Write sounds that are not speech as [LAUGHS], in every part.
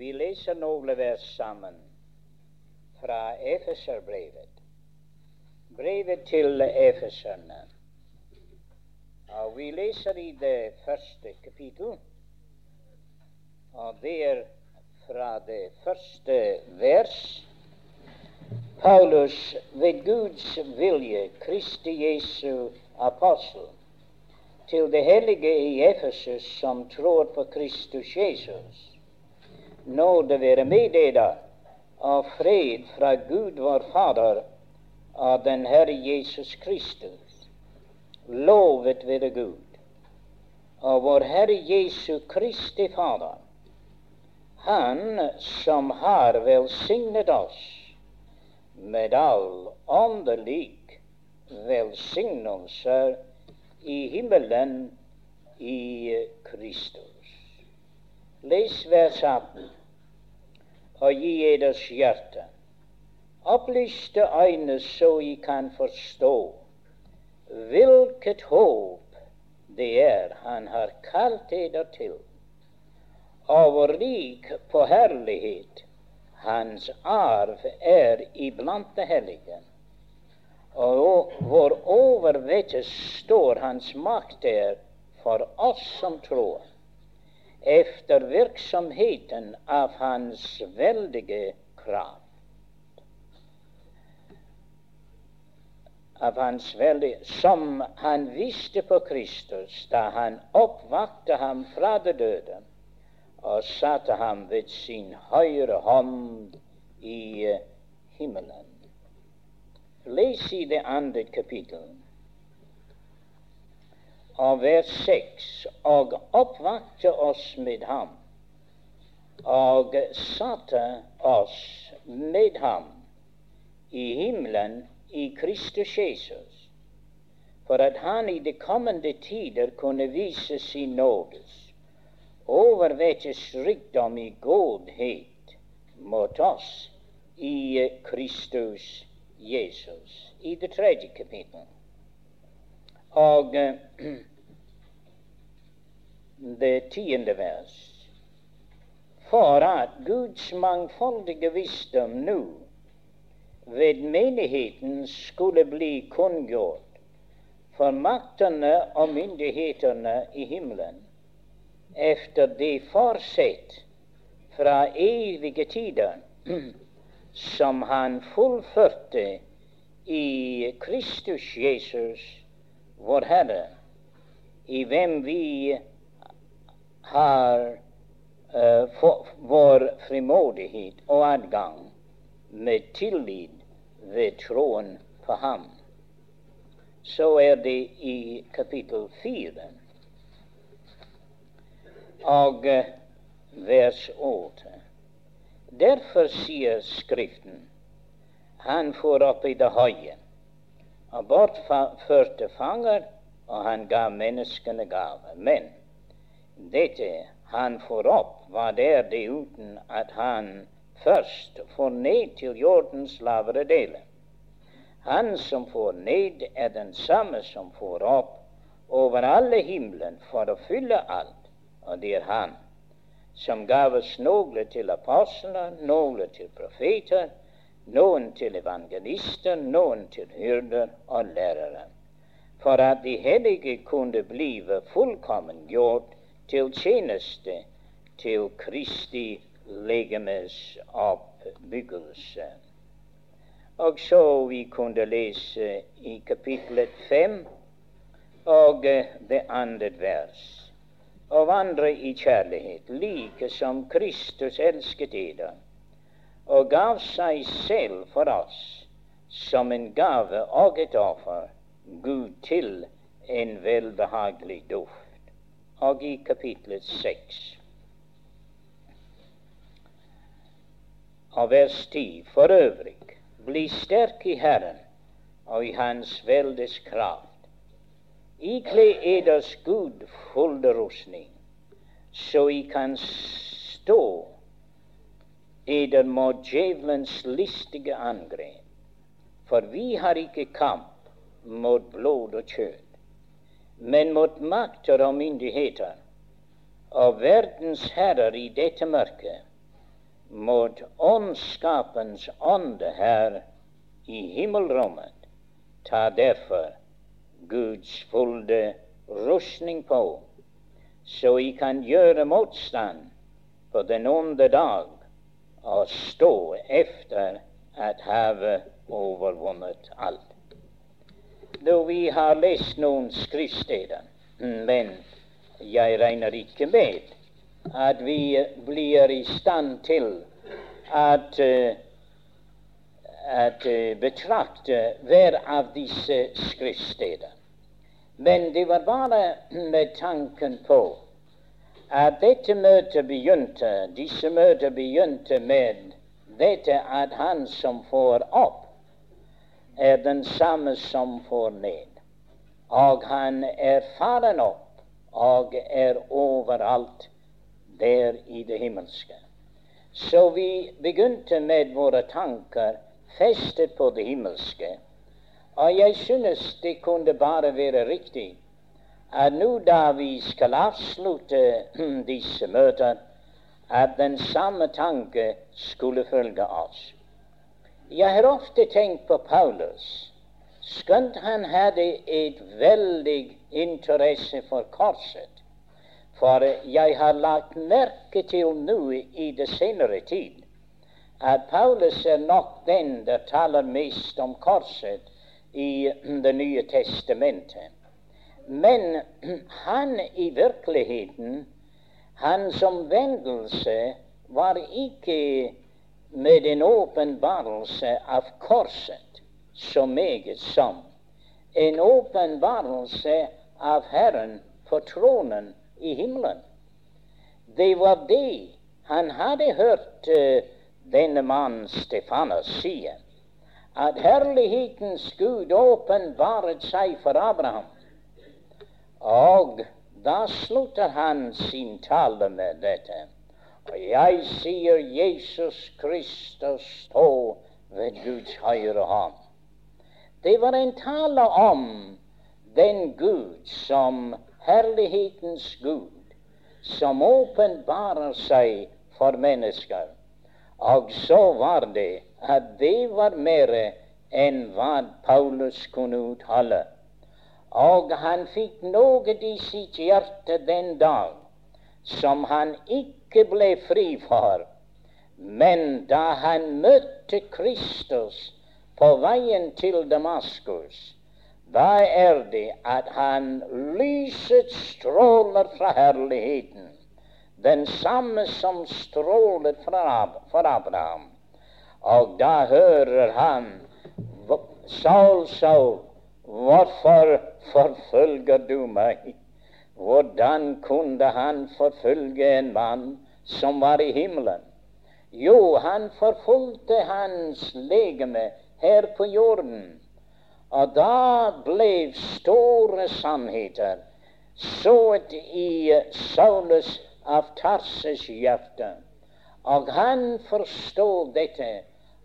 Vi leser noen vers sammen fra Efeserbrevet. Brevet til Efeserne. Og vi leser i det første kapittel, og det er fra det første vers. Paulus, ved Guds vilje, Kristi Jesu apostel, til det hellige i Efesus som tror på Kristus Jesus. Nåde være med dere, av fred fra Gud vår Fader av den Herre Jesus Kristus. Lovet være Gud og vår Herre Jesu Kristi Fader, Han som har velsignet oss med all åndelig velsignelse i himmelen i Kristus. Les vers 18 og gi eders hjerte. Opplyste øyne så I kan forstå hvilket håp det er Han har kalt eder til, og rik på herlighet Hans arv er iblant det hellige, og hvor overvettes står Hans makt der for oss som tror, efter virksomheten av Hans veldige krav. av hans veldige, som han visste på Kristus da han oppvakte ham fra det døde og satte ham ved sin høyre hånd i himmelen. Les i det andre kapittel av vers 6 og oppvakte oss med ham, og satte oss med ham i himmelen i Kristus Jesus, for at han i de kommende tider kunne vise sin nådes overvettes rikdom i godhet mot oss i Kristus Jesus. I det tredje kapittelet. Og det tiende vers. For at Guds mangfoldige visdom nå ved menigheten skulle bli kunngjort for maktene og myndighetene i himmelen efter det forsett fra evige tider [CLEARS THROAT] som han fullførte i Kristus Jesus, vår Herre, i hvem vi har uh, vår frimodighet og adgang med tillit ved troen på ham. Så er det i kapittel fire og vers åtte. Derfor sier Skriften han for opp i det høye og bortførte fanger, og han gav menneskene gaver. Men dette han får opp, var der det uten at han først får ned til jordens lavere deler. Han som får ned, er den samme som får opp over alle himmelen for å fylle alt, og det er Han som gav oss noen til apostler, noen til profeter, noen til evangelister, noen til hyrder og lærere, for at de hellige kunne blive fullkomment gjort til tjeneste til Kristi legemes oppbyggelse. Og så vi kunne lese i kapitlet fem og det andre vers. Og vandre i kjærlighet, like som Kristus elsket eder, og gav seg selv for oss som en gave og et offer, Gud til en velbehagelig duft. Og i kapitlet seks av vers 10. For øvrig, bli sterk i Herren og i Hans veldes kraft. Ikle eders Gud rustning, så I kan stå eder mot djevelens listige angrep. For vi har ikke kamp mot blod og kjøtt, men mot makter og myndigheter og verdens herrer i dette mørket mot åndskapens ånde her i himmelrommet. Ta derfor Guds fulle rustning på, så I kan gjøre motstand på den onde dag og stå efter at have overvunnet alt. Da vi har lest noen skriftsteder, men jeg regner ikke med at vi blir i stand til at, uh, at uh, betrakte hver av disse skriftsteder. Men det var bare med tanken på at dette møtet begynte, disse møter begynte med dette at han som får opp, er den samme som får ned. Og han er faren opp og er overalt der i det himmelske. Så vi begynte med våre tanker festet på det himmelske. Og jeg synes det kunne bare være riktig at nå da vi skal avslutte [CLEARS THROAT] disse møter, at den samme tanke skulle følge oss. Jeg har ofte tenkt på Paulus. Skjønt han hadde et veldig interesse for korset. For jeg har lagt merke til nå i det senere tid at Paulus er nok den der taler mest om korset i [CLEARS THROAT] Det nye testamentet. Men [CLEARS THROAT] han i virkeligheten, hans omvendelse, var ikke med en åpenbarelse av korset så meget som en åpenbarelse av Herren på tronen i himmelen. Det var det han hadde hørt uh, denne mannen Stefanus si, at herlighetens Gud åpenbaret seg for Abraham. Og da slutter han sin tale med dette. Og jeg sier Jesus Kristus stå ved Guds høyre hånd. Det var en tale om den Gud som herlighetens Gud, som åpenbarer seg for mennesker. Og så var det at det var mer enn hva Paulus kunne uttale. Og han fikk noe i sitt hjerte den dag som han ikke ble fri for. Men da han møtte Kristus på veien til Damaskus, da er det at han lyset stråler fra herligheten, den samme som strålet fra, Abraham. Og da hører han Saul, Saul, hvorfor forfølger du meg? Hvordan kunne han forfølge en mann som var i himmelen? Jo, han forfulgte hans legeme her på jorden. Og da ble store sannheter sådd i Saulus av Tarses hjerte. Og han forstod dette,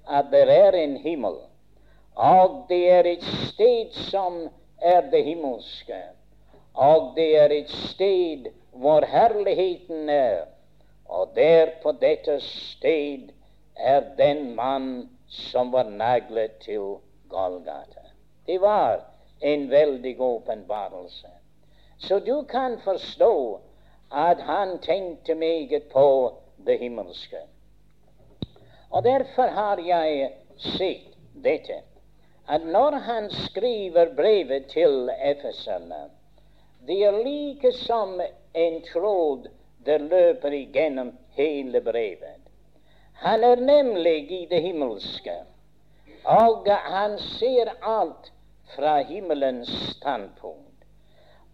at det er en himmel, og det er et sted som er det himmelske, og det er et sted hvor herligheten er, og der på dette sted er den mann som var naglet til Golgata. Det var en veldig åpenbarelse. Så du kan forstå at han tenkte meget på det himmelske. Og derfor har jeg sett dette, at når han skriver brevet til Efeserne, det er like som en tråd der løper igjennom hele brevet. Han er nemlig i det himmelske, og han ser alt fra himmelens standpunkt.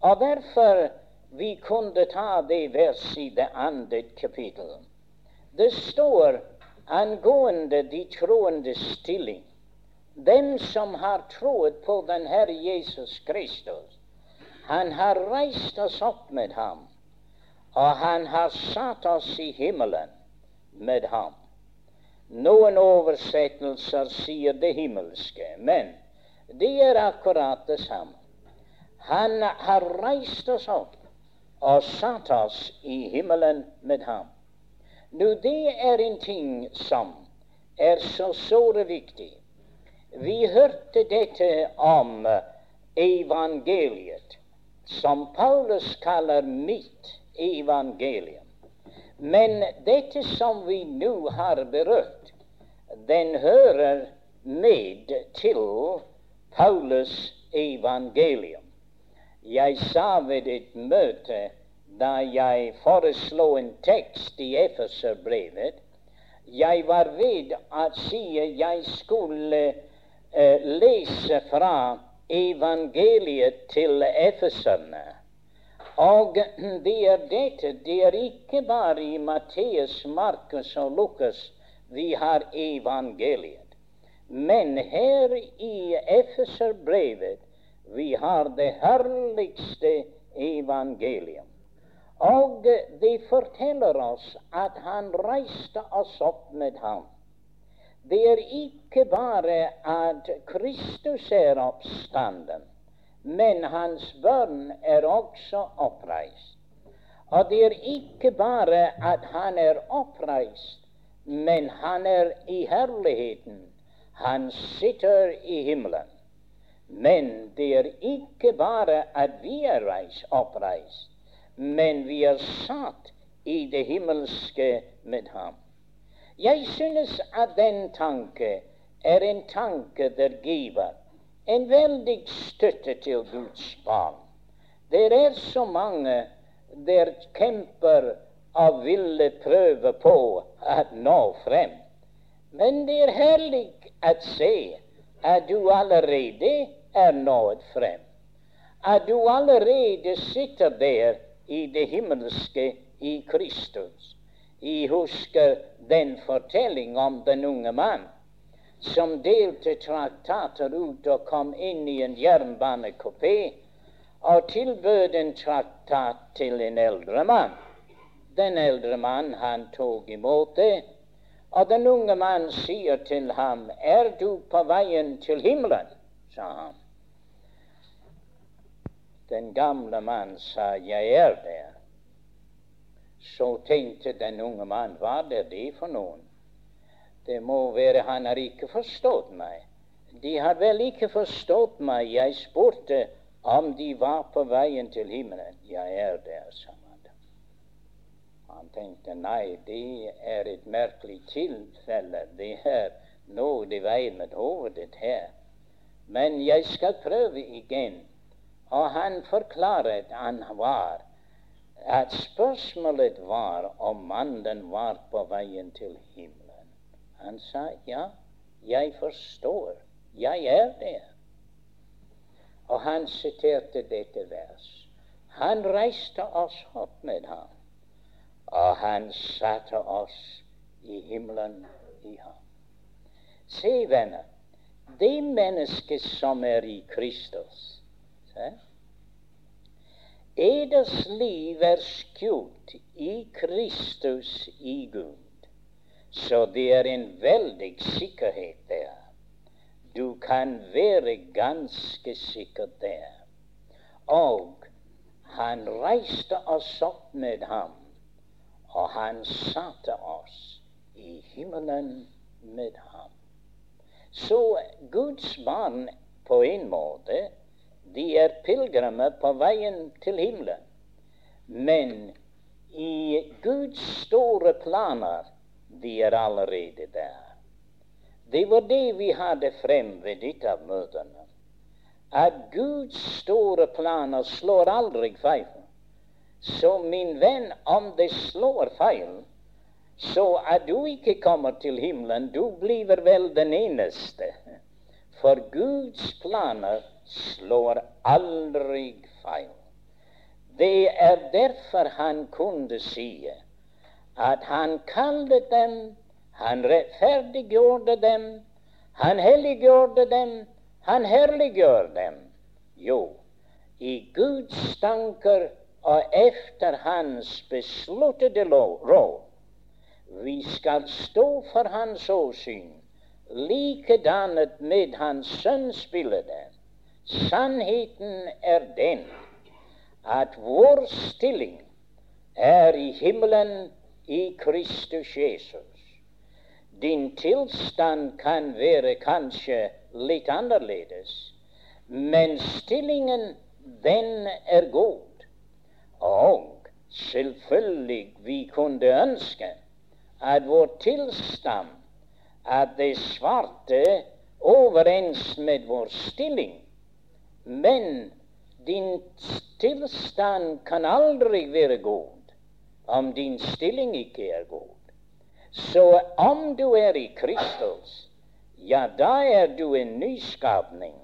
Og derfor vi kunne ta det vers i det andre kapittel. Det står angående de troendes stilling. Dem som har troet på den Herre Jesus Kristus. Han har reist oss opp med ham, og han har satt oss i himmelen med ham. Noen oversettelser sier det himmelske, men det er akkurat det samme. Han har reist oss opp og satt oss i himmelen med ham. Nå, det er en ting som er så såre viktig. Vi hørte dette om evangeliet, som Paulus kaller mitt evangelium. Men dette som vi nå har berørt, den hører med til Paulus evangelium. Jeg sa ved et møte da jeg foreslo en tekst i Efeserbrevet Jeg var ved å si jeg skulle uh, lese fra evangeliet til efeserne. Og det er dette. Det er ikke bare i Matteus, Markus og Lukas vi har evangeliet. Men her i Efeserbrevet vi har det herligste evangelium. Og det forteller oss at han reiste oss opp med ham. Det er ikke bare at Kristus er oppstanden, men hans barn er også oppreist. Og det er ikke bare at han er oppreist, men han er i herligheten. Han sitter i himmelen. Men det er ikke bare at vi er reist, oppreist, men vi er satt i det himmelske med ham. Jeg synes at den tanke er en tanke der giver en veldig støtte til Guds barn. Det er så mange der kjemper og ville prøve på å nå frem. Men det er herlig å se at du allerede er nådd frem. At du allerede sitter der i det himmelske i Kristus. Jeg husker den fortelling om den unge mann som delte traktater ut og kom inn i en jernbanekupé og tilbød en traktat til en eldre mann. Den eldre mann han tok imot det, og den unge mann sier til ham, 'Er du på veien til himmelen?' sa han. Den gamle mann sa, 'Jeg er der'. Så tenkte den unge mann, hva er det for noen? Det må være han har ikke forstått meg. De har vel ikke forstått meg. Jeg spurte om de var på veien til himmelen. Jeg er der, sa han. Han tenkte nei, det er et merkelig tilfelle. Det er noe i veien med hovedet her. Men jeg skal prøve igjen. Og han forklaret han var at spørsmålet var om mannen var på veien til himmelen. Han sa ja, jeg forstår. Jeg er der. Og han siterte dette vers. Han reiste oss opp med ham, og han satte oss i himmelen i ham. Se, venner, det mennesket som er i Kristus Eders liv er skjult i Kristus i Gud, så det er en veldig sikkerhet der. Du kan være ganske sikker der. Og han reiste oss opp med ham, og han satte oss i himmelen med ham. Så Guds barn på en måte de er pilegrimer på veien til himmelen. Men i Guds store planer, de er allerede der. Det var det vi hadde frem ved et av møtene. At Guds store planer slår aldri feil. Så min venn, om det slår feil, så at du ikke kommer til himmelen, du blir vel den eneste. For Guds planer slår aldri feil. Det er derfor han kunne si at han kalte dem, han rettferdiggjorde dem, han helliggjorde dem, han herliggjør dem. Jo, i Guds tanker og efter hans besluttede råd. Vi skal stå for hans åsyn, likedannet med hans sønns bilde. Sannheten er den at vår stilling er i himmelen i Kristus Jesus. Din tilstand kan være kanskje litt annerledes, men stillingen, den er god. Og selvfølgelig vi kunne ønske at vår tilstand at det svarte overens med vår stilling. Men din tilstand kan aldri være god om din stilling ikke er god. Så om du er i Kristus, ja, da er du en nyskapning.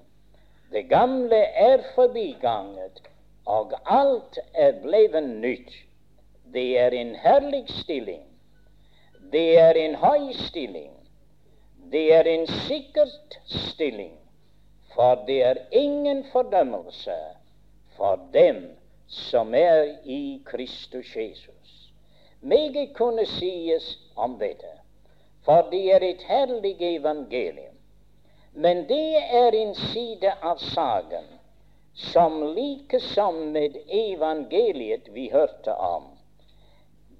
Det gamle er forbiganget, og alt er blevet nytt. Det er en herlig stilling. Det er en høy stilling. Det er en sikkert stilling. For det er ingen fordømmelse for dem som er i Kristus Jesus. Meget kunne sies om dette, for det er et herlig evangelium. Men det er en side av saken som likesom med evangeliet vi hørte om,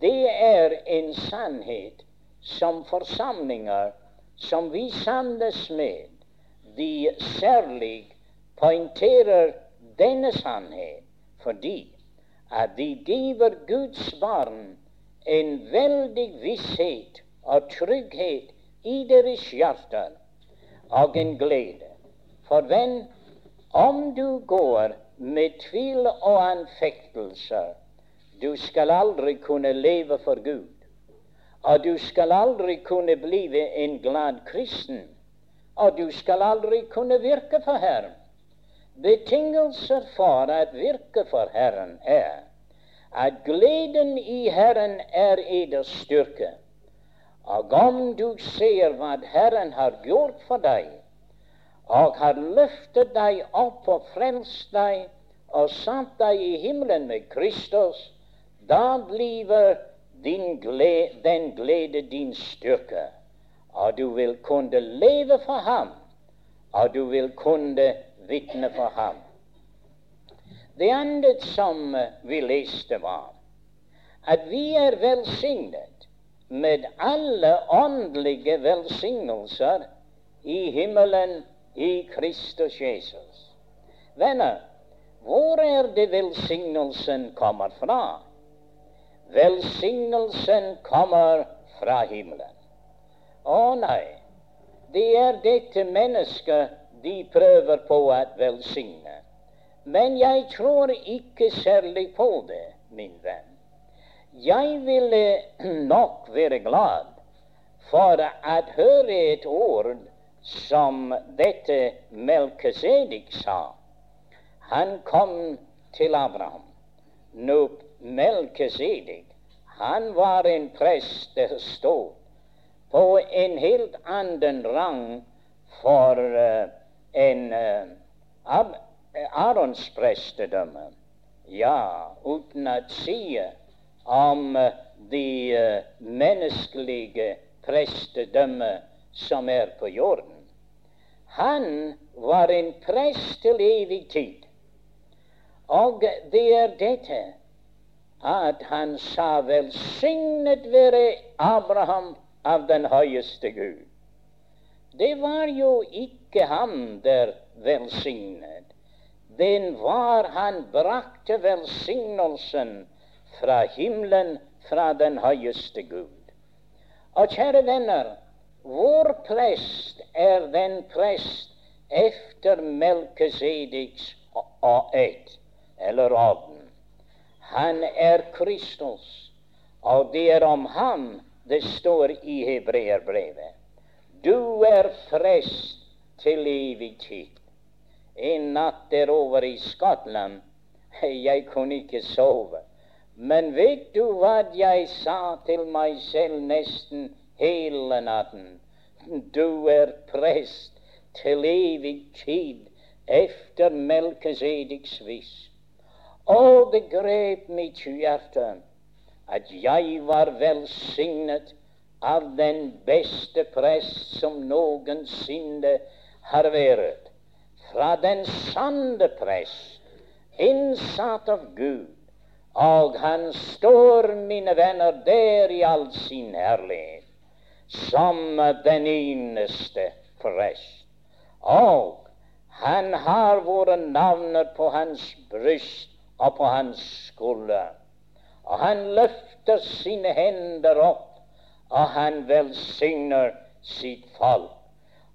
det er en sannhet som forsamlinger som vi samles med, de særlig poengterer denne sannhet fordi at de giver Guds barn en veldig visshet og trygghet i deres hjerter og en glede. For venn, om du går med tvil og anfektelser, du skal aldri kunne leve for Gud. Og du skal aldri kunne bli en glad kristen. Og du skal aldri kunne virke for Herren. Betingelser for å virke for Herren er at gleden i Herren er eders styrke. Og om du ser hva Herren har gjort for deg, og har løftet deg opp og frelst deg og satt deg i himmelen med Kristus, da blir glede, den glede din styrke. Og du vil kunne leve for ham, og du vil kunne vitne for ham. Det andre som vi leste, var at vi er velsignet med alle åndelige velsignelser i himmelen i Kristus Jesus. Venner, hvor er det velsignelsen kommer fra? Velsignelsen kommer fra himmelen. Å nei, det er dette mennesket de prøver på å velsigne. Men jeg tror ikke særlig på det, min venn. Jeg ville [CLEARS THROAT] nok være glad for å høre et ord som dette Melkesedik sa. Han kom til Abraham. Nå, Melkesedik, han var en prest der stod på en helt annen rang for uh, en uh, Arons prestedømme. Ja, uten å si om de uh, menneskelige prestedømme som er på jorden. Han var en prest til evig tid. Og det er dette at han sa 'velsignet være Abraham av den høyeste Gud'. Det var jo ikke ham der velsignet den var han brakte velsignelsen fra himmelen, fra den høyeste Gud. Og kjære venner, vår prest er den prest efter Melkesediks ett, eller orden. Han er Kristus, og det er om ham det står i hebreerbrevet. Du er frest til evig tid. En natt derover i Skottland. [LAUGHS] Jeg kunne ikke sove. Men vet du hva jeg sa til meg selv nesten hele natten? Du er prest til evig tid efter Melkesediks vis. Og det grep mitt hjerte at jeg var velsignet av den beste prest som noensinne har vært fra den sanne prest, innsatt av Gud, Og han står, mine venner, der i all sin herlighet, som den eneste prest. Og han har våre navner på hans bryst og på hans skulder. Og han løfter sine hender opp, og han velsigner sitt folk.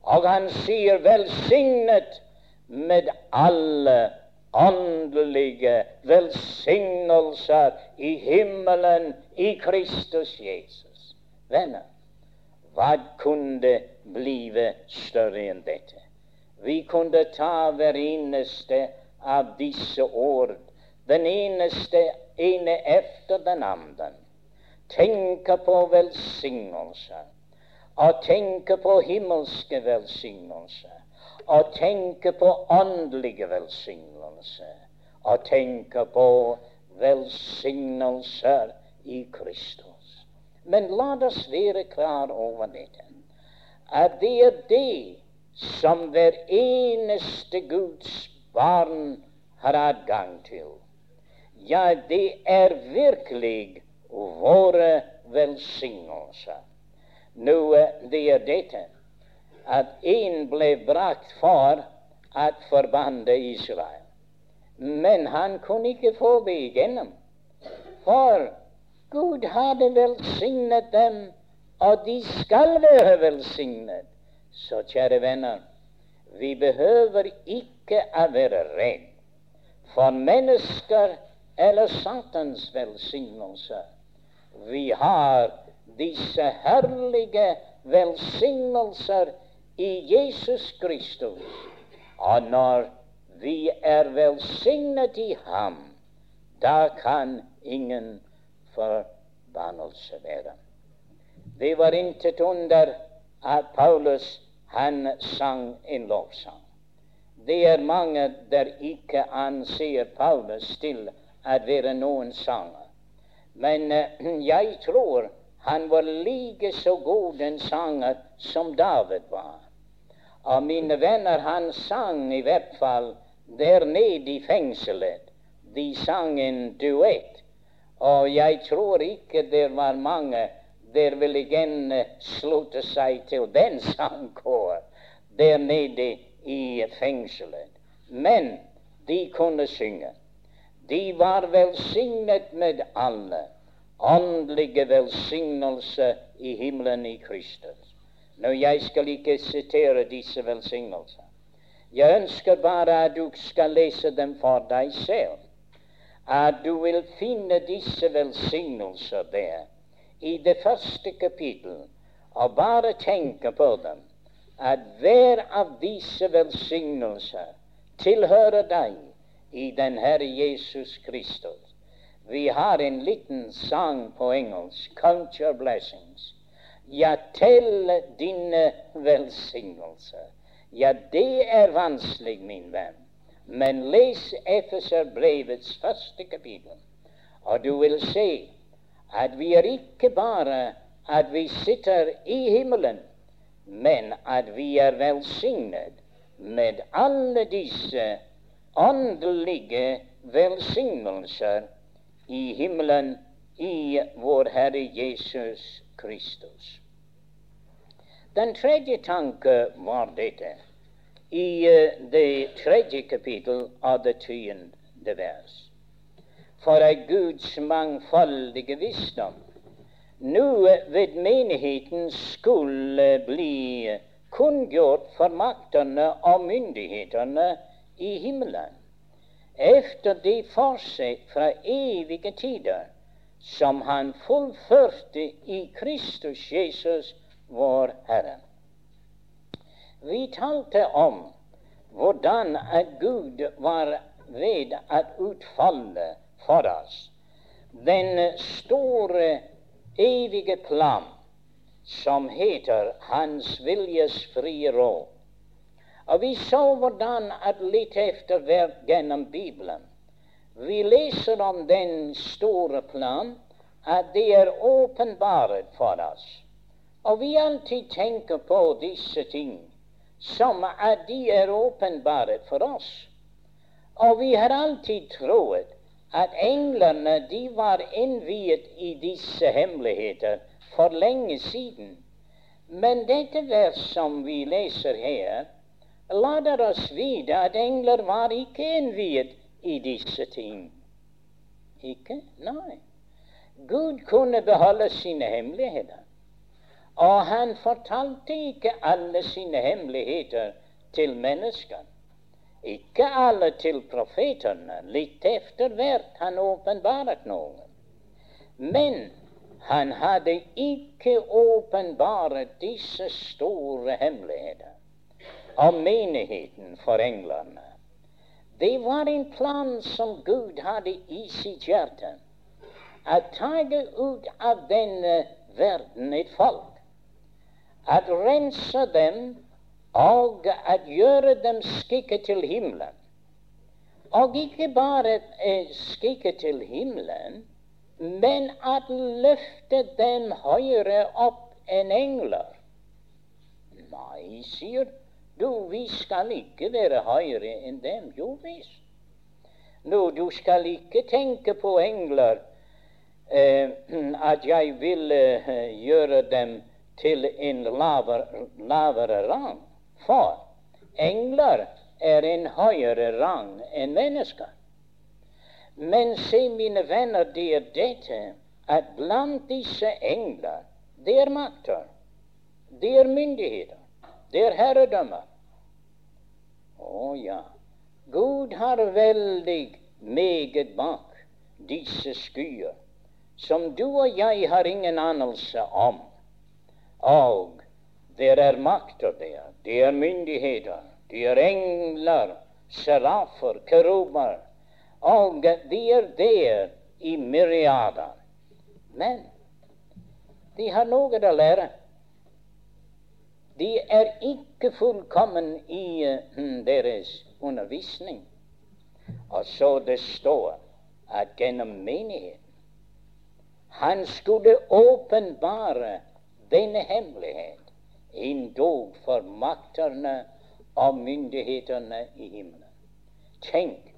Og han sier 'velsignet med alle åndelige velsignelser i himmelen i Kristus Jesus'. Venner, hva kunne blive større enn dette? Vi kunne ta hver eneste av disse ord, den eneste ene efter den andre. Tenker på velsignelser, og tenker på himmelske velsignelser, og tenker på åndelige velsignelser, og tenker på velsignelser i Kristus. Men la oss være klar over dette, at det er det som hver eneste Guds barn har adgang til. Ja, det er virkelig våre velsignelser. Nå, det er dette at en ble brakt for at forbande Israel. Men han kunne ikke få det igjennom. For Gud hadde velsignet dem, og de skal være velsignet. Så kjære venner, vi behøver ikke å være redd for mennesker eller Satans velsignelse. Vi har disse herlige velsignelser i Jesus Kristus. Og når vi er velsignet i Ham, da kan ingen forbannelse være. Det var intet under at Paulus han sang en lovsang. Det er mange der ikke anser Paulus til å være noen sanger. Men uh, [CLEARS THROAT] jeg tror han var like så god en sanger som David var. Og mine venner, han sang i hvert fall der nede i fengselet. De sang en duett. Og jeg tror ikke det var mange der vil igjen uh, slutte seg til den [LAUGHS] sangkår der nede i fengselet. Men de kunne synge. De var velsignet med alle åndelige velsignelser i himmelen i Kristus. Nå, jeg skal ikke sitere disse velsignelser. Jeg ønsker bare at du skal lese dem for deg selv. At du vil finne disse velsignelser der i det første kapittel, og bare tenke på dem, at hver av disse velsignelser tilhører deg i den Herre Jesus Kristus. Vi har en liten sang på engelsk, 'Count your blessings'. Ja, tell dine velsignelser. Ja, det er vanskelig, min venn. Men les Efeserbrevets første kapittel, og du vil se at vi er ikke bare at vi sitter i himmelen, men at vi er velsignet med alle disse åndelige velsignelser i himmelen i vår Herre Jesus Kristus. Den tredje tanke var dette i uh, det tredje kapittel av det tiende vers for ei Guds mangfoldige visdom nå ved menigheten skulle bli kunngjort for maktene og myndighetene i himmelen, efter det forseg fra evige tider som han fullførte i Kristus Jesus, vår Herre. Vi talte om hvordan at Gud var ved at utfalle for oss. Den store, evige plan som heter Hans viljes frie råd. Og vi så hvordan at litt etter hvert gjennom Bibelen vi leser om den store plan, at det er åpenbart for oss. Og vi alltid tenker på disse ting som at de er åpenbart for oss. Og vi har alltid trodd at englene de var innviet i disse hemmeligheter for lenge siden. Men dette vers som vi leser her, lader oss vite at engler var ikke innviet i disse ting. Ikke? Nei. Gud kunne beholde sine hemmeligheter. Og han fortalte ikke alle sine hemmeligheter til mennesker. Ikke alle til profetene. Litt etter hvert han åpenbaret noen. Men han hadde ikke åpenbaret disse store hemmeligheter av menigheten for englene. Det var en plan som Gud hadde i sitt hjerte. Å ta ut av denne verden et folk at rense dem og at gjøre dem skikket til himmelen. Og ikke bare eh, skikket til himmelen, men at løfte dem høyere opp enn engler. Nei, sier du, vi skal ikke være høyere enn dem. Jo visst. Nå, du skal ikke tenke på engler, eh, at jeg vil eh, gjøre dem til en lavere, lavere rang. For engler er en høyere rang enn mennesker. Men se, mine venner, det er dette at blant disse engler det er makter, det er myndigheter, det er herredømmer. Å ja. Gud har veldig meget bak disse skyer, som du og jeg har ingen anelse om. Og det er makter der, det er myndigheter, det er engler, serafer, keruber, og de er der i myriader. Men de har noe å lære. De er ikke fullkommen i uh, deres undervisning. Og så det står at gjennom menigheten han skulle åpenbare denne hemmelighet endog for makterne og myndighetene i himmelen. Tenk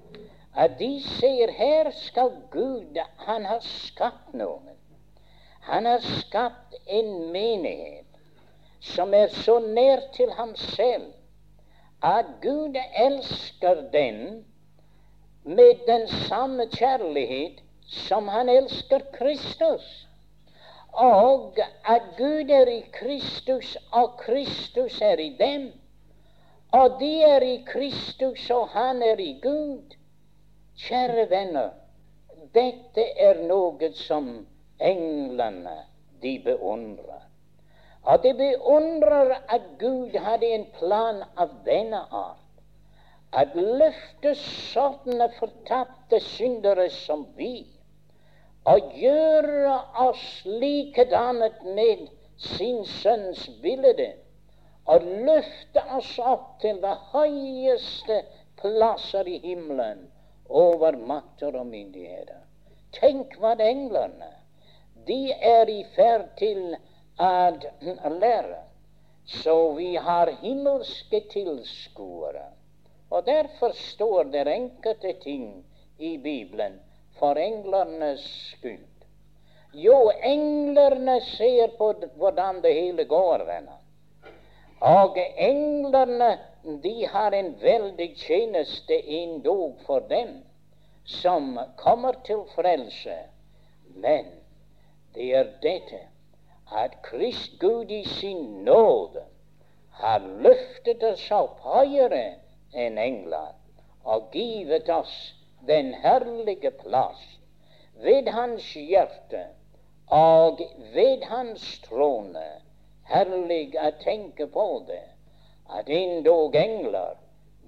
at de ser her skal Gud Han har skapt noen. Han har skapt en menighet som er så nær til ham selv at Gud elsker den med den samme kjærlighet som han elsker Kristus og at Gud er i Kristus, og Kristus er i dem. Og de er i Kristus, og han er i Gud. Kjære venner, dette er noe som englene de beundrer. Og jeg beundrer at Gud hadde en plan av denne art. At løfte sånne fortapte syndere som vi og gjøre oss likedannet med sin sønns bilde, og løfte oss opp til det høyeste plasser i himmelen over makter og myndigheter. Tenk hva englene de er i ferd til å lære. Så vi har himmelske tilskuere. Og derfor står det enkelte ting i Bibelen for englenes skyld. Jo, englene ser på hvordan det hele går, venner. Og englene de har en veldig tjeneste endog for dem som kommer til frelse. Men det er dette at Krist Gud i sin nåde har løftet oss opp høyere enn engler og givet oss den herlige plass ved hans hjerte og ved hans trone. Herlig å tenke på det, at endog engler,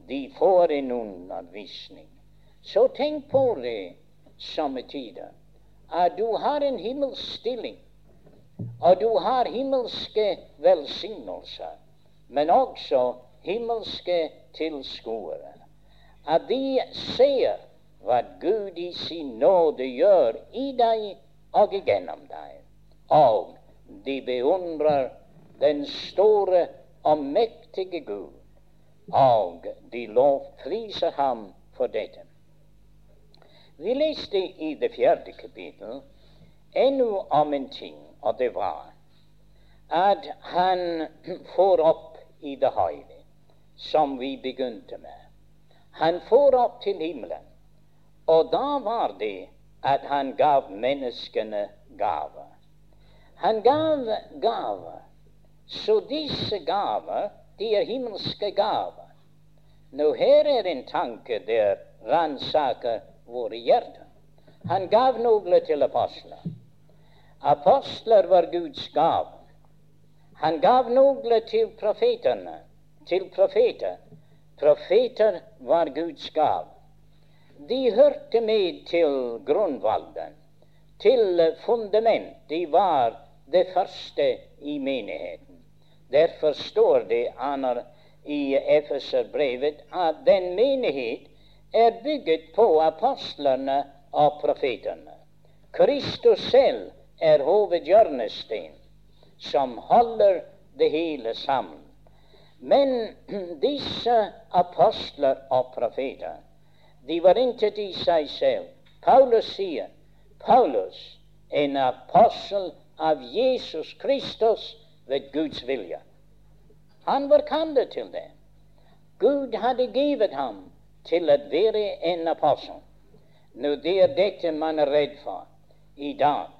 de får en undervisning. Så tenk på det samme tider, at du har en himmelstilling, og du har himmelske velsignelser, men også himmelske tilskuere. At de ser hva Gud i sin nåde gjør i deg og gjennom deg. Og de beundrer den store og mektige Gud, og de lovpriser ham for dette. Vi leste i det fjerde kapittel ennå om en ting, og det var at han får opp i det høyre, som vi begynte med. Han får opp til himmelen, og da var det at han gav menneskene gaver. Han gav gaver, så disse gaver, de er himmelske gaver. Nå her er en tanke der ransaker våre hjerter. Han gav noe til apostler. Apostler var Guds gav. Han gav noe til profetene, til profeter. Profeter var Guds gav. De hørte med til grunnvalden, til fundament. De var det første i menigheten. Derfor står det aner i Efeserbrevet at den menighet er bygget på apostlene og profetene. Kristus selv er hovedhjørnesten som holder det hele sammen. Men [CLEARS THROAT] disse apostler og profeter, de var intet i seg selv. Paulus sier Paulus, en apostel av Jesus Kristus ved Guds vilje. Han var kallet til det. Gud hadde givet ham til å være en apostel. Nå, det er dette man er redd for i dag.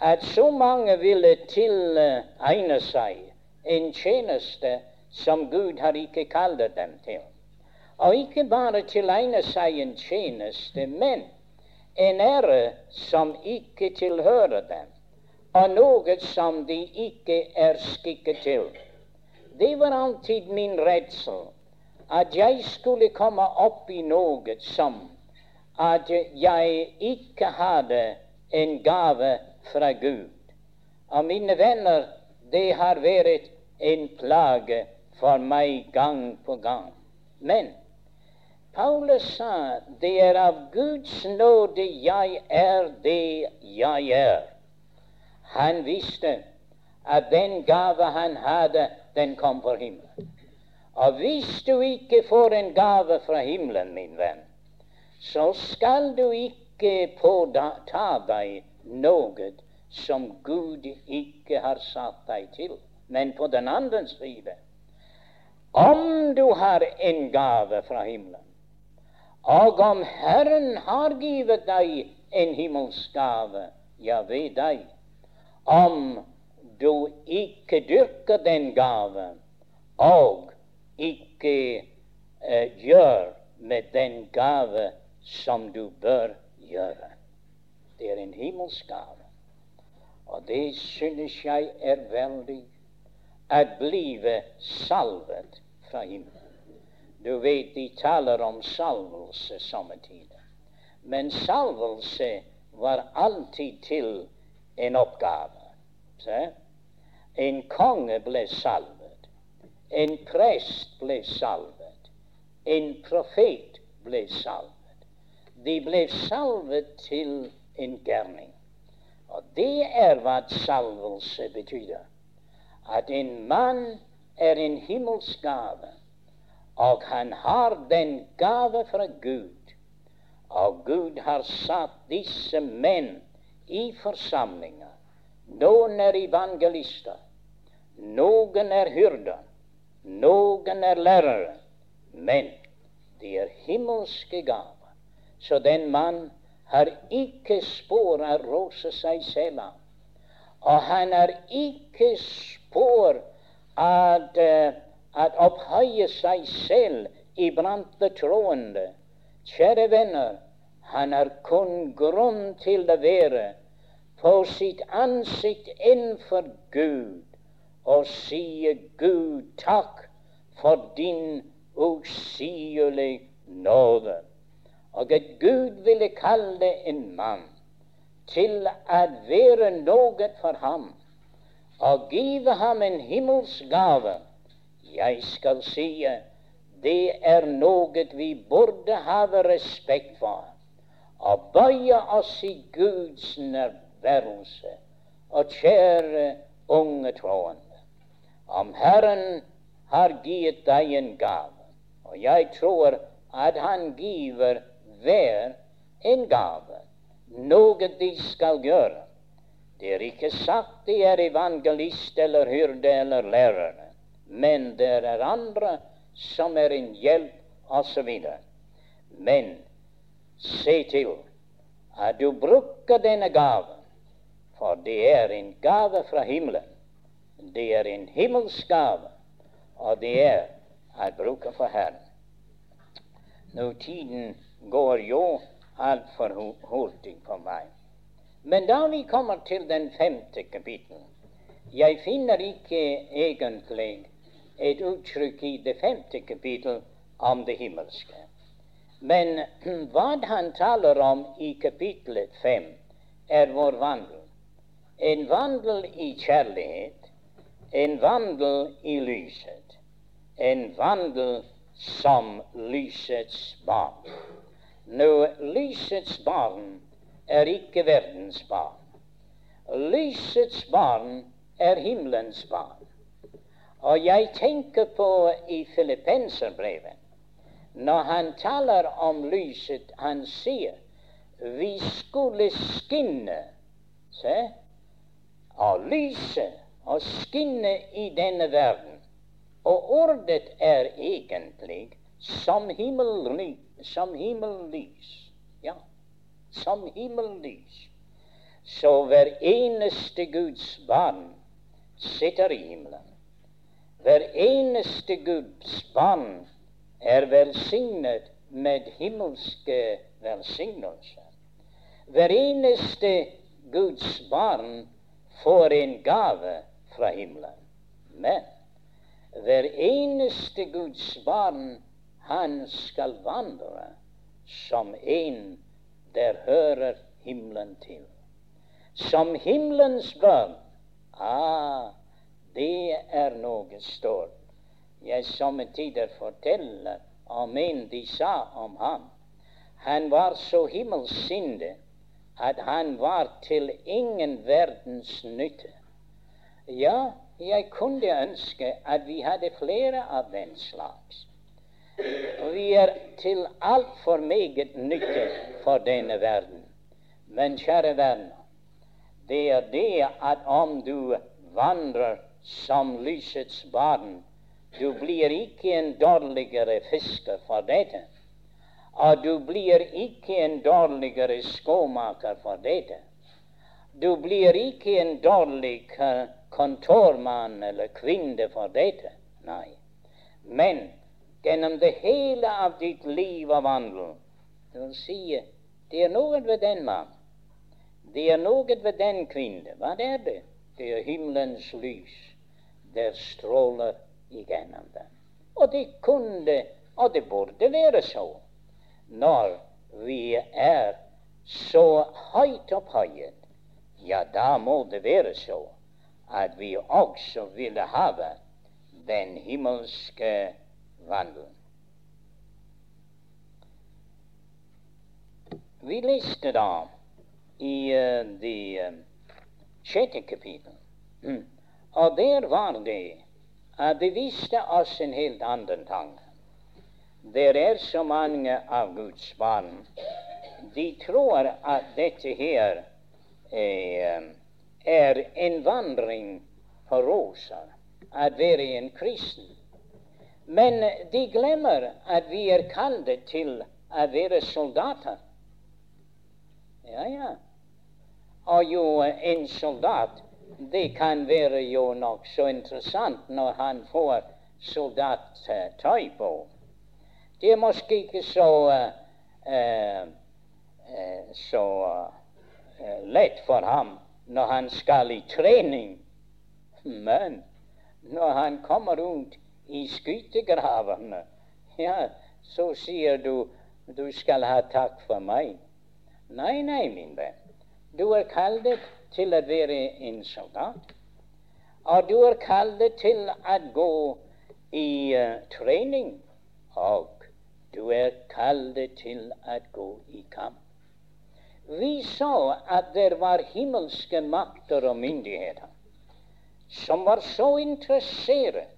At så mange ville tilegne seg en tjeneste som Gud har ikke kalt dem til. Og ikke bare tilegne seg en tjeneste, men en ære som ikke tilhører dem, og noe som de ikke er skikket til. Det var alltid min redsel at jeg skulle komme opp i noe som at jeg ikke hadde en gave fra Gud. Og mine venner, det har vært en plage for meg gang på gang. Men Paulus sa det er av Guds nåde jeg er det jeg er. Han visste at den gave han hadde, den kom fra himmelen. Og hvis du ikke får en gave fra himmelen, min venn, så skal du ikke påta deg noe som Gud ikke har satt deg til. Men på den andre side, om du har en gave fra himmelen, og om Herren har givet deg en himmelsgave, ja, ved deg, om du ikke dyrker den gaven, og ikke eh, gjør med den gave som du bør gjøre. Det er en himmelsk gave. Og det synes jeg er veldig at blive salvet fra himmelen. Du vet de taler om salvelse sommertider. Men salvelse var alltid til en oppgave. Se? En konge ble salvet. En prest ble salvet. En profet ble salvet. De ble salvet til en gærning. Og det er hva salvelse betyr. At en mann er en himmelsk gave, og han har den gave fra Gud. Og Gud har satt disse menn i forsamlinger. Noen er evangelister, noen er hyrder, noen er lærere, men de er himmelske gaver. Så den mann har ikke spor av rose seg selv. Og han har ikke spor av uh, at opphøye seg selv iblant de troende. Kjære venner, han har kun grunn til å være på sitt ansikt innenfor Gud og sier Gud takk for din usigelige nåde. Og at Gud ville kalle en mann til å være noe for ham og give ham en himmelsk gave. Jeg skal si det er noe vi burde ha respekt for, og bøye oss i Guds nærværelse. Og kjære unge troende, om Herren har gitt deg en gave, og jeg tror at Han giver hver en gave, noe de skal gjøre. Det er ikke sagt de er evangelist eller hyrde eller lærere, men det er andre som er en hjelp, osv. Men se til at du bruker denne gaven, for det er en gave fra himmelen. Det er en himmelsk gave, og det er å bruke for Herren. Nå, tiden går jo altfor hurtig for meg. Men da vi kommer til den femte kapittel Jeg finner ikke egentlig et uttrykk i det femte kapittel om det himmelske. Men [CLEARS THROAT] hva han taler om i kapittelet fem, er vår vandel. En vandel i kjærlighet, en vandel i lyset, en vandel som lysets barn. Nå, lysets barn er ikke verdens barn. Lysets barn er himmelens barn. Og jeg tenker på i Filippenserbrevet, når han taler om lyset, han sier vi skulle skinne se, og lyse og skinne i denne verden. Og ordet er egentlig som himmellys. Som himmellys som himmellys. Så hver eneste Guds barn sitter i himmelen. Hver eneste Guds barn er velsignet med himmelske velsignelser. Hver eneste Guds barn får en gave fra himmelen. Men hver eneste Guds barn, han skal vandre som en der hører himmelen til. Som himmelens barn. Ah, det er noe stort. Jeg somme tider forteller om en de sa om ham. Han var så himmelssindig at han var til ingen verdens nytte. Ja, jeg kunne ønske at vi hadde flere av den slags. Vi er til altfor meget nytte for denne verden. Men kjære venn, det er det at om du vandrer som lysets barn, du blir ikke en dårligere fisker for dette. Og du blir ikke en dårligere skomaker for dette. Du blir ikke en dårlig kontormann eller kvinne for dette. Nei. Men gjennom det hele av ditt liv og vandel. Du vil si det er noe ved den mann. Det er noe ved den kvinne. Hva er det? Det er himmelens lys. Det stråler igjennom dem. Og det kunne, og det burde være så, når vi er så høyt opphøyet. Ja, da må det være så at vi også ville ha den himmelske vandel. Vi leste da i uh, det uh, sjette kapittel, [CLEARS THROAT] mm. og der var det at det viste oss en helt annen tanke. Det er så mange av Guds barn. De tror at dette her er, er en vandring på roser, å være en kristen. Men de glemmer at vi er kalt til å være soldater. Ja, ja. Og jo en soldat, det kan være jo nokså interessant når han får soldattøy på. Det er måske ikke så uh, uh, så uh, lett for ham når han skal i trening. Men når han kommer ut i skyttergravene, ja, så sier du du skal ha takk for meg. Nei, nei, min venn. Du er kalt til å være en soldat. Og du er kalt til å gå i uh, trening. Og du er kalt til å gå i kamp. Vi så at det var himmelske makter og myndigheter som var så interessert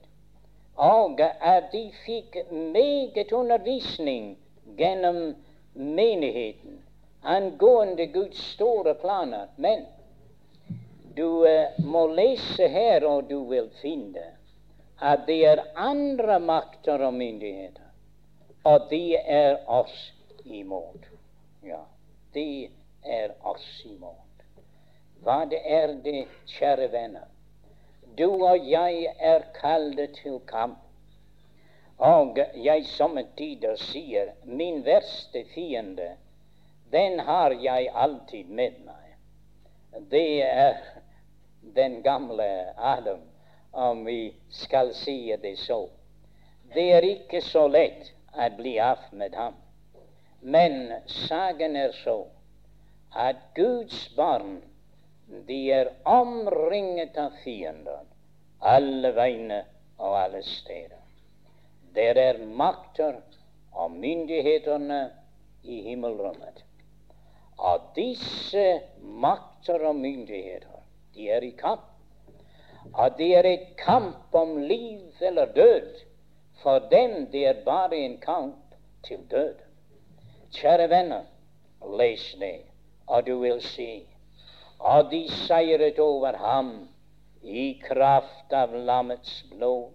og at de fikk meget undervisning gjennom menigheten angående Guds store planer. Men du uh, må lese her, og du vil finne at det er andre makter og myndigheter, og de er oss imot. Ja, de er oss imot. Hva det er det, kjære venner? Du og jeg er kalt til kamp. Og jeg somme tider sier min verste fiende, den har jeg alltid med meg. Det er den gamle Adam, om vi skal si det så. Det er ikke så lett å bli av med ham. Men saken er så at Guds barn de er omringet av fiender alle veiene og alle steder. Der er makter og myndighetene i himmelrommet. Og disse makter og myndigheter, de er i kamp. Og det er et kamp om liv eller død. For dem det er bare en kamp til død. Kjære venner, les det, og du vil se og de seiret over ham i kraft av lammets blod.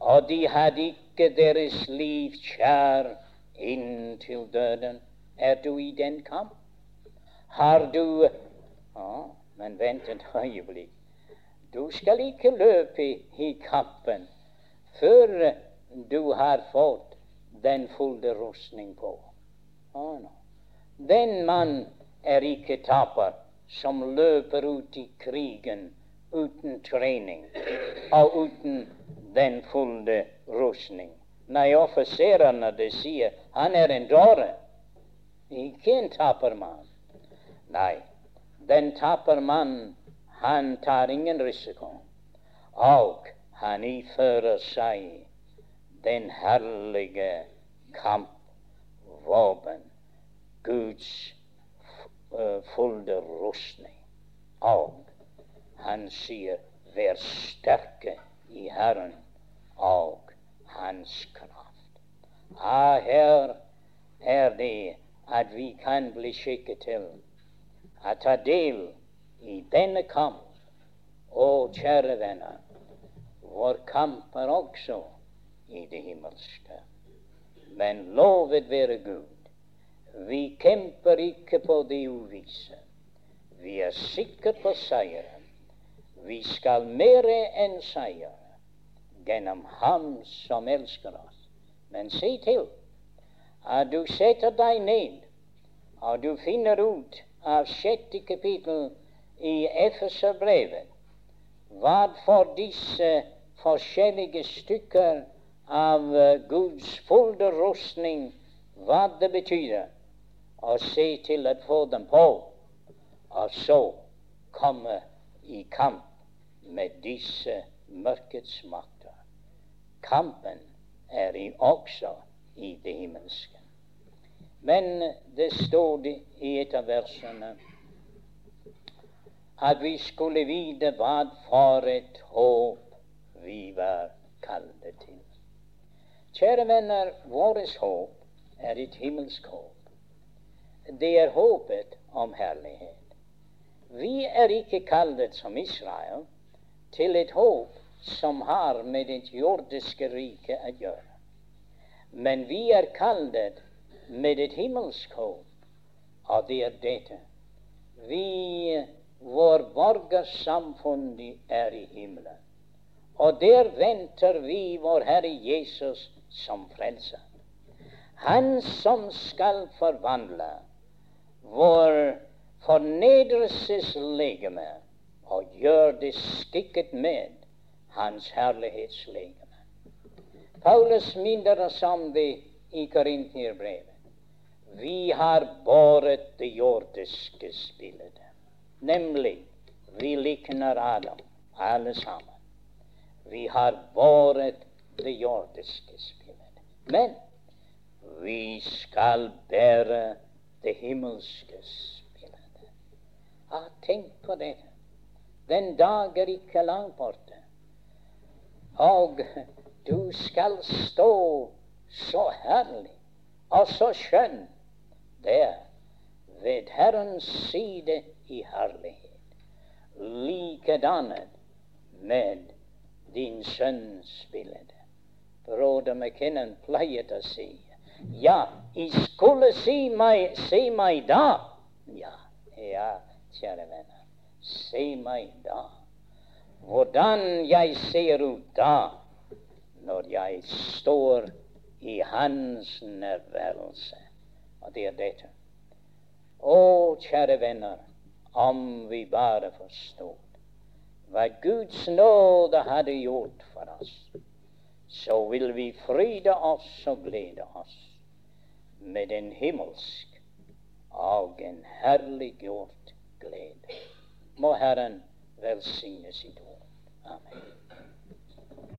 Og de hadde ikke deres liv kjær inntil døden. Er du i den kamp? Har du Å, men vent et øyeblikk. Du skal ikke løpe i kampen før du har fått den fulle rustning på. Å, no. Den mann er ikke taper som løper ut i krigen uten trening og uten den fulle rustning. Nei, offiserene de sier han er en dåre, ikke en tappermann. Nei, den tapermannen, han tar ingen risiko. Og han ifører seg den herlige kampvåpen, Guds uh, fulle rustning. Og han sier, vær sterke i Herren og Hans kraft. Ah, her er det at vi kan bli skikket til å ta del i denne kamp. Å, kjære venner, vår kamp er også i det himmelske. Men lovet være Gud vi kjemper ikke på det uvisse. Vi er sikre på seieren. Vi skal mere enn seier gjennom Ham som elsker oss. Men se til at du setter deg ned, og du finner ut av sjette kapittel i Efeserbrevet hva for disse forskjellige stykker av Guds fulle rustning hva det betyr og se til å få dem på, og så komme i kamp med disse mørkets makter. Kampen er i også i det himmelske. Men det står i et av versene at vi skulle vite hva for et håp vi var kalt til. Kjære venner, vårt håp er et himmelsk håp det er håpet om herlighet. Vi er ikke kallet som Israel til et håp som har med det jordiske riket å gjøre. Men vi er kallet med et himmelsk håp, og det er dette. Vi, vår borgersamfunn er i himmelen. Og der venter vi vår Herre Jesus som frelser. Han som skal forvandle vår fornedrelseslegeme og gjør det skikket med Hans herlighetslegeme. Paulus minner oss om det i Korinterbrevet. Vi har båret det jordiske spillet, nemlig vi likner Adam, alle sammen. Vi har båret det jordiske spillet. Men vi skal bære det himmelske spillet. Ah, tenk på det. Den dag er ikke langt borte. Og du skal stå så herlig og så skjønn der ved Herrens side i herlighet. Likedannet med din sønns bilde. Broder McKinnon pleier å si ja, I skulle si meg, se meg da. Ja, ja, kjære venner, se meg da. Hvordan jeg ser ut da, når jeg står i Hans nærværelse. Og det er dette. Å, kjære venner, om vi bare forstod hva Guds nåde hadde gjort for oss, så vil vi fryde oss og glede oss med en himmelsk og en herliggjort glede. Må Herren velsigne sitt ord. Amen.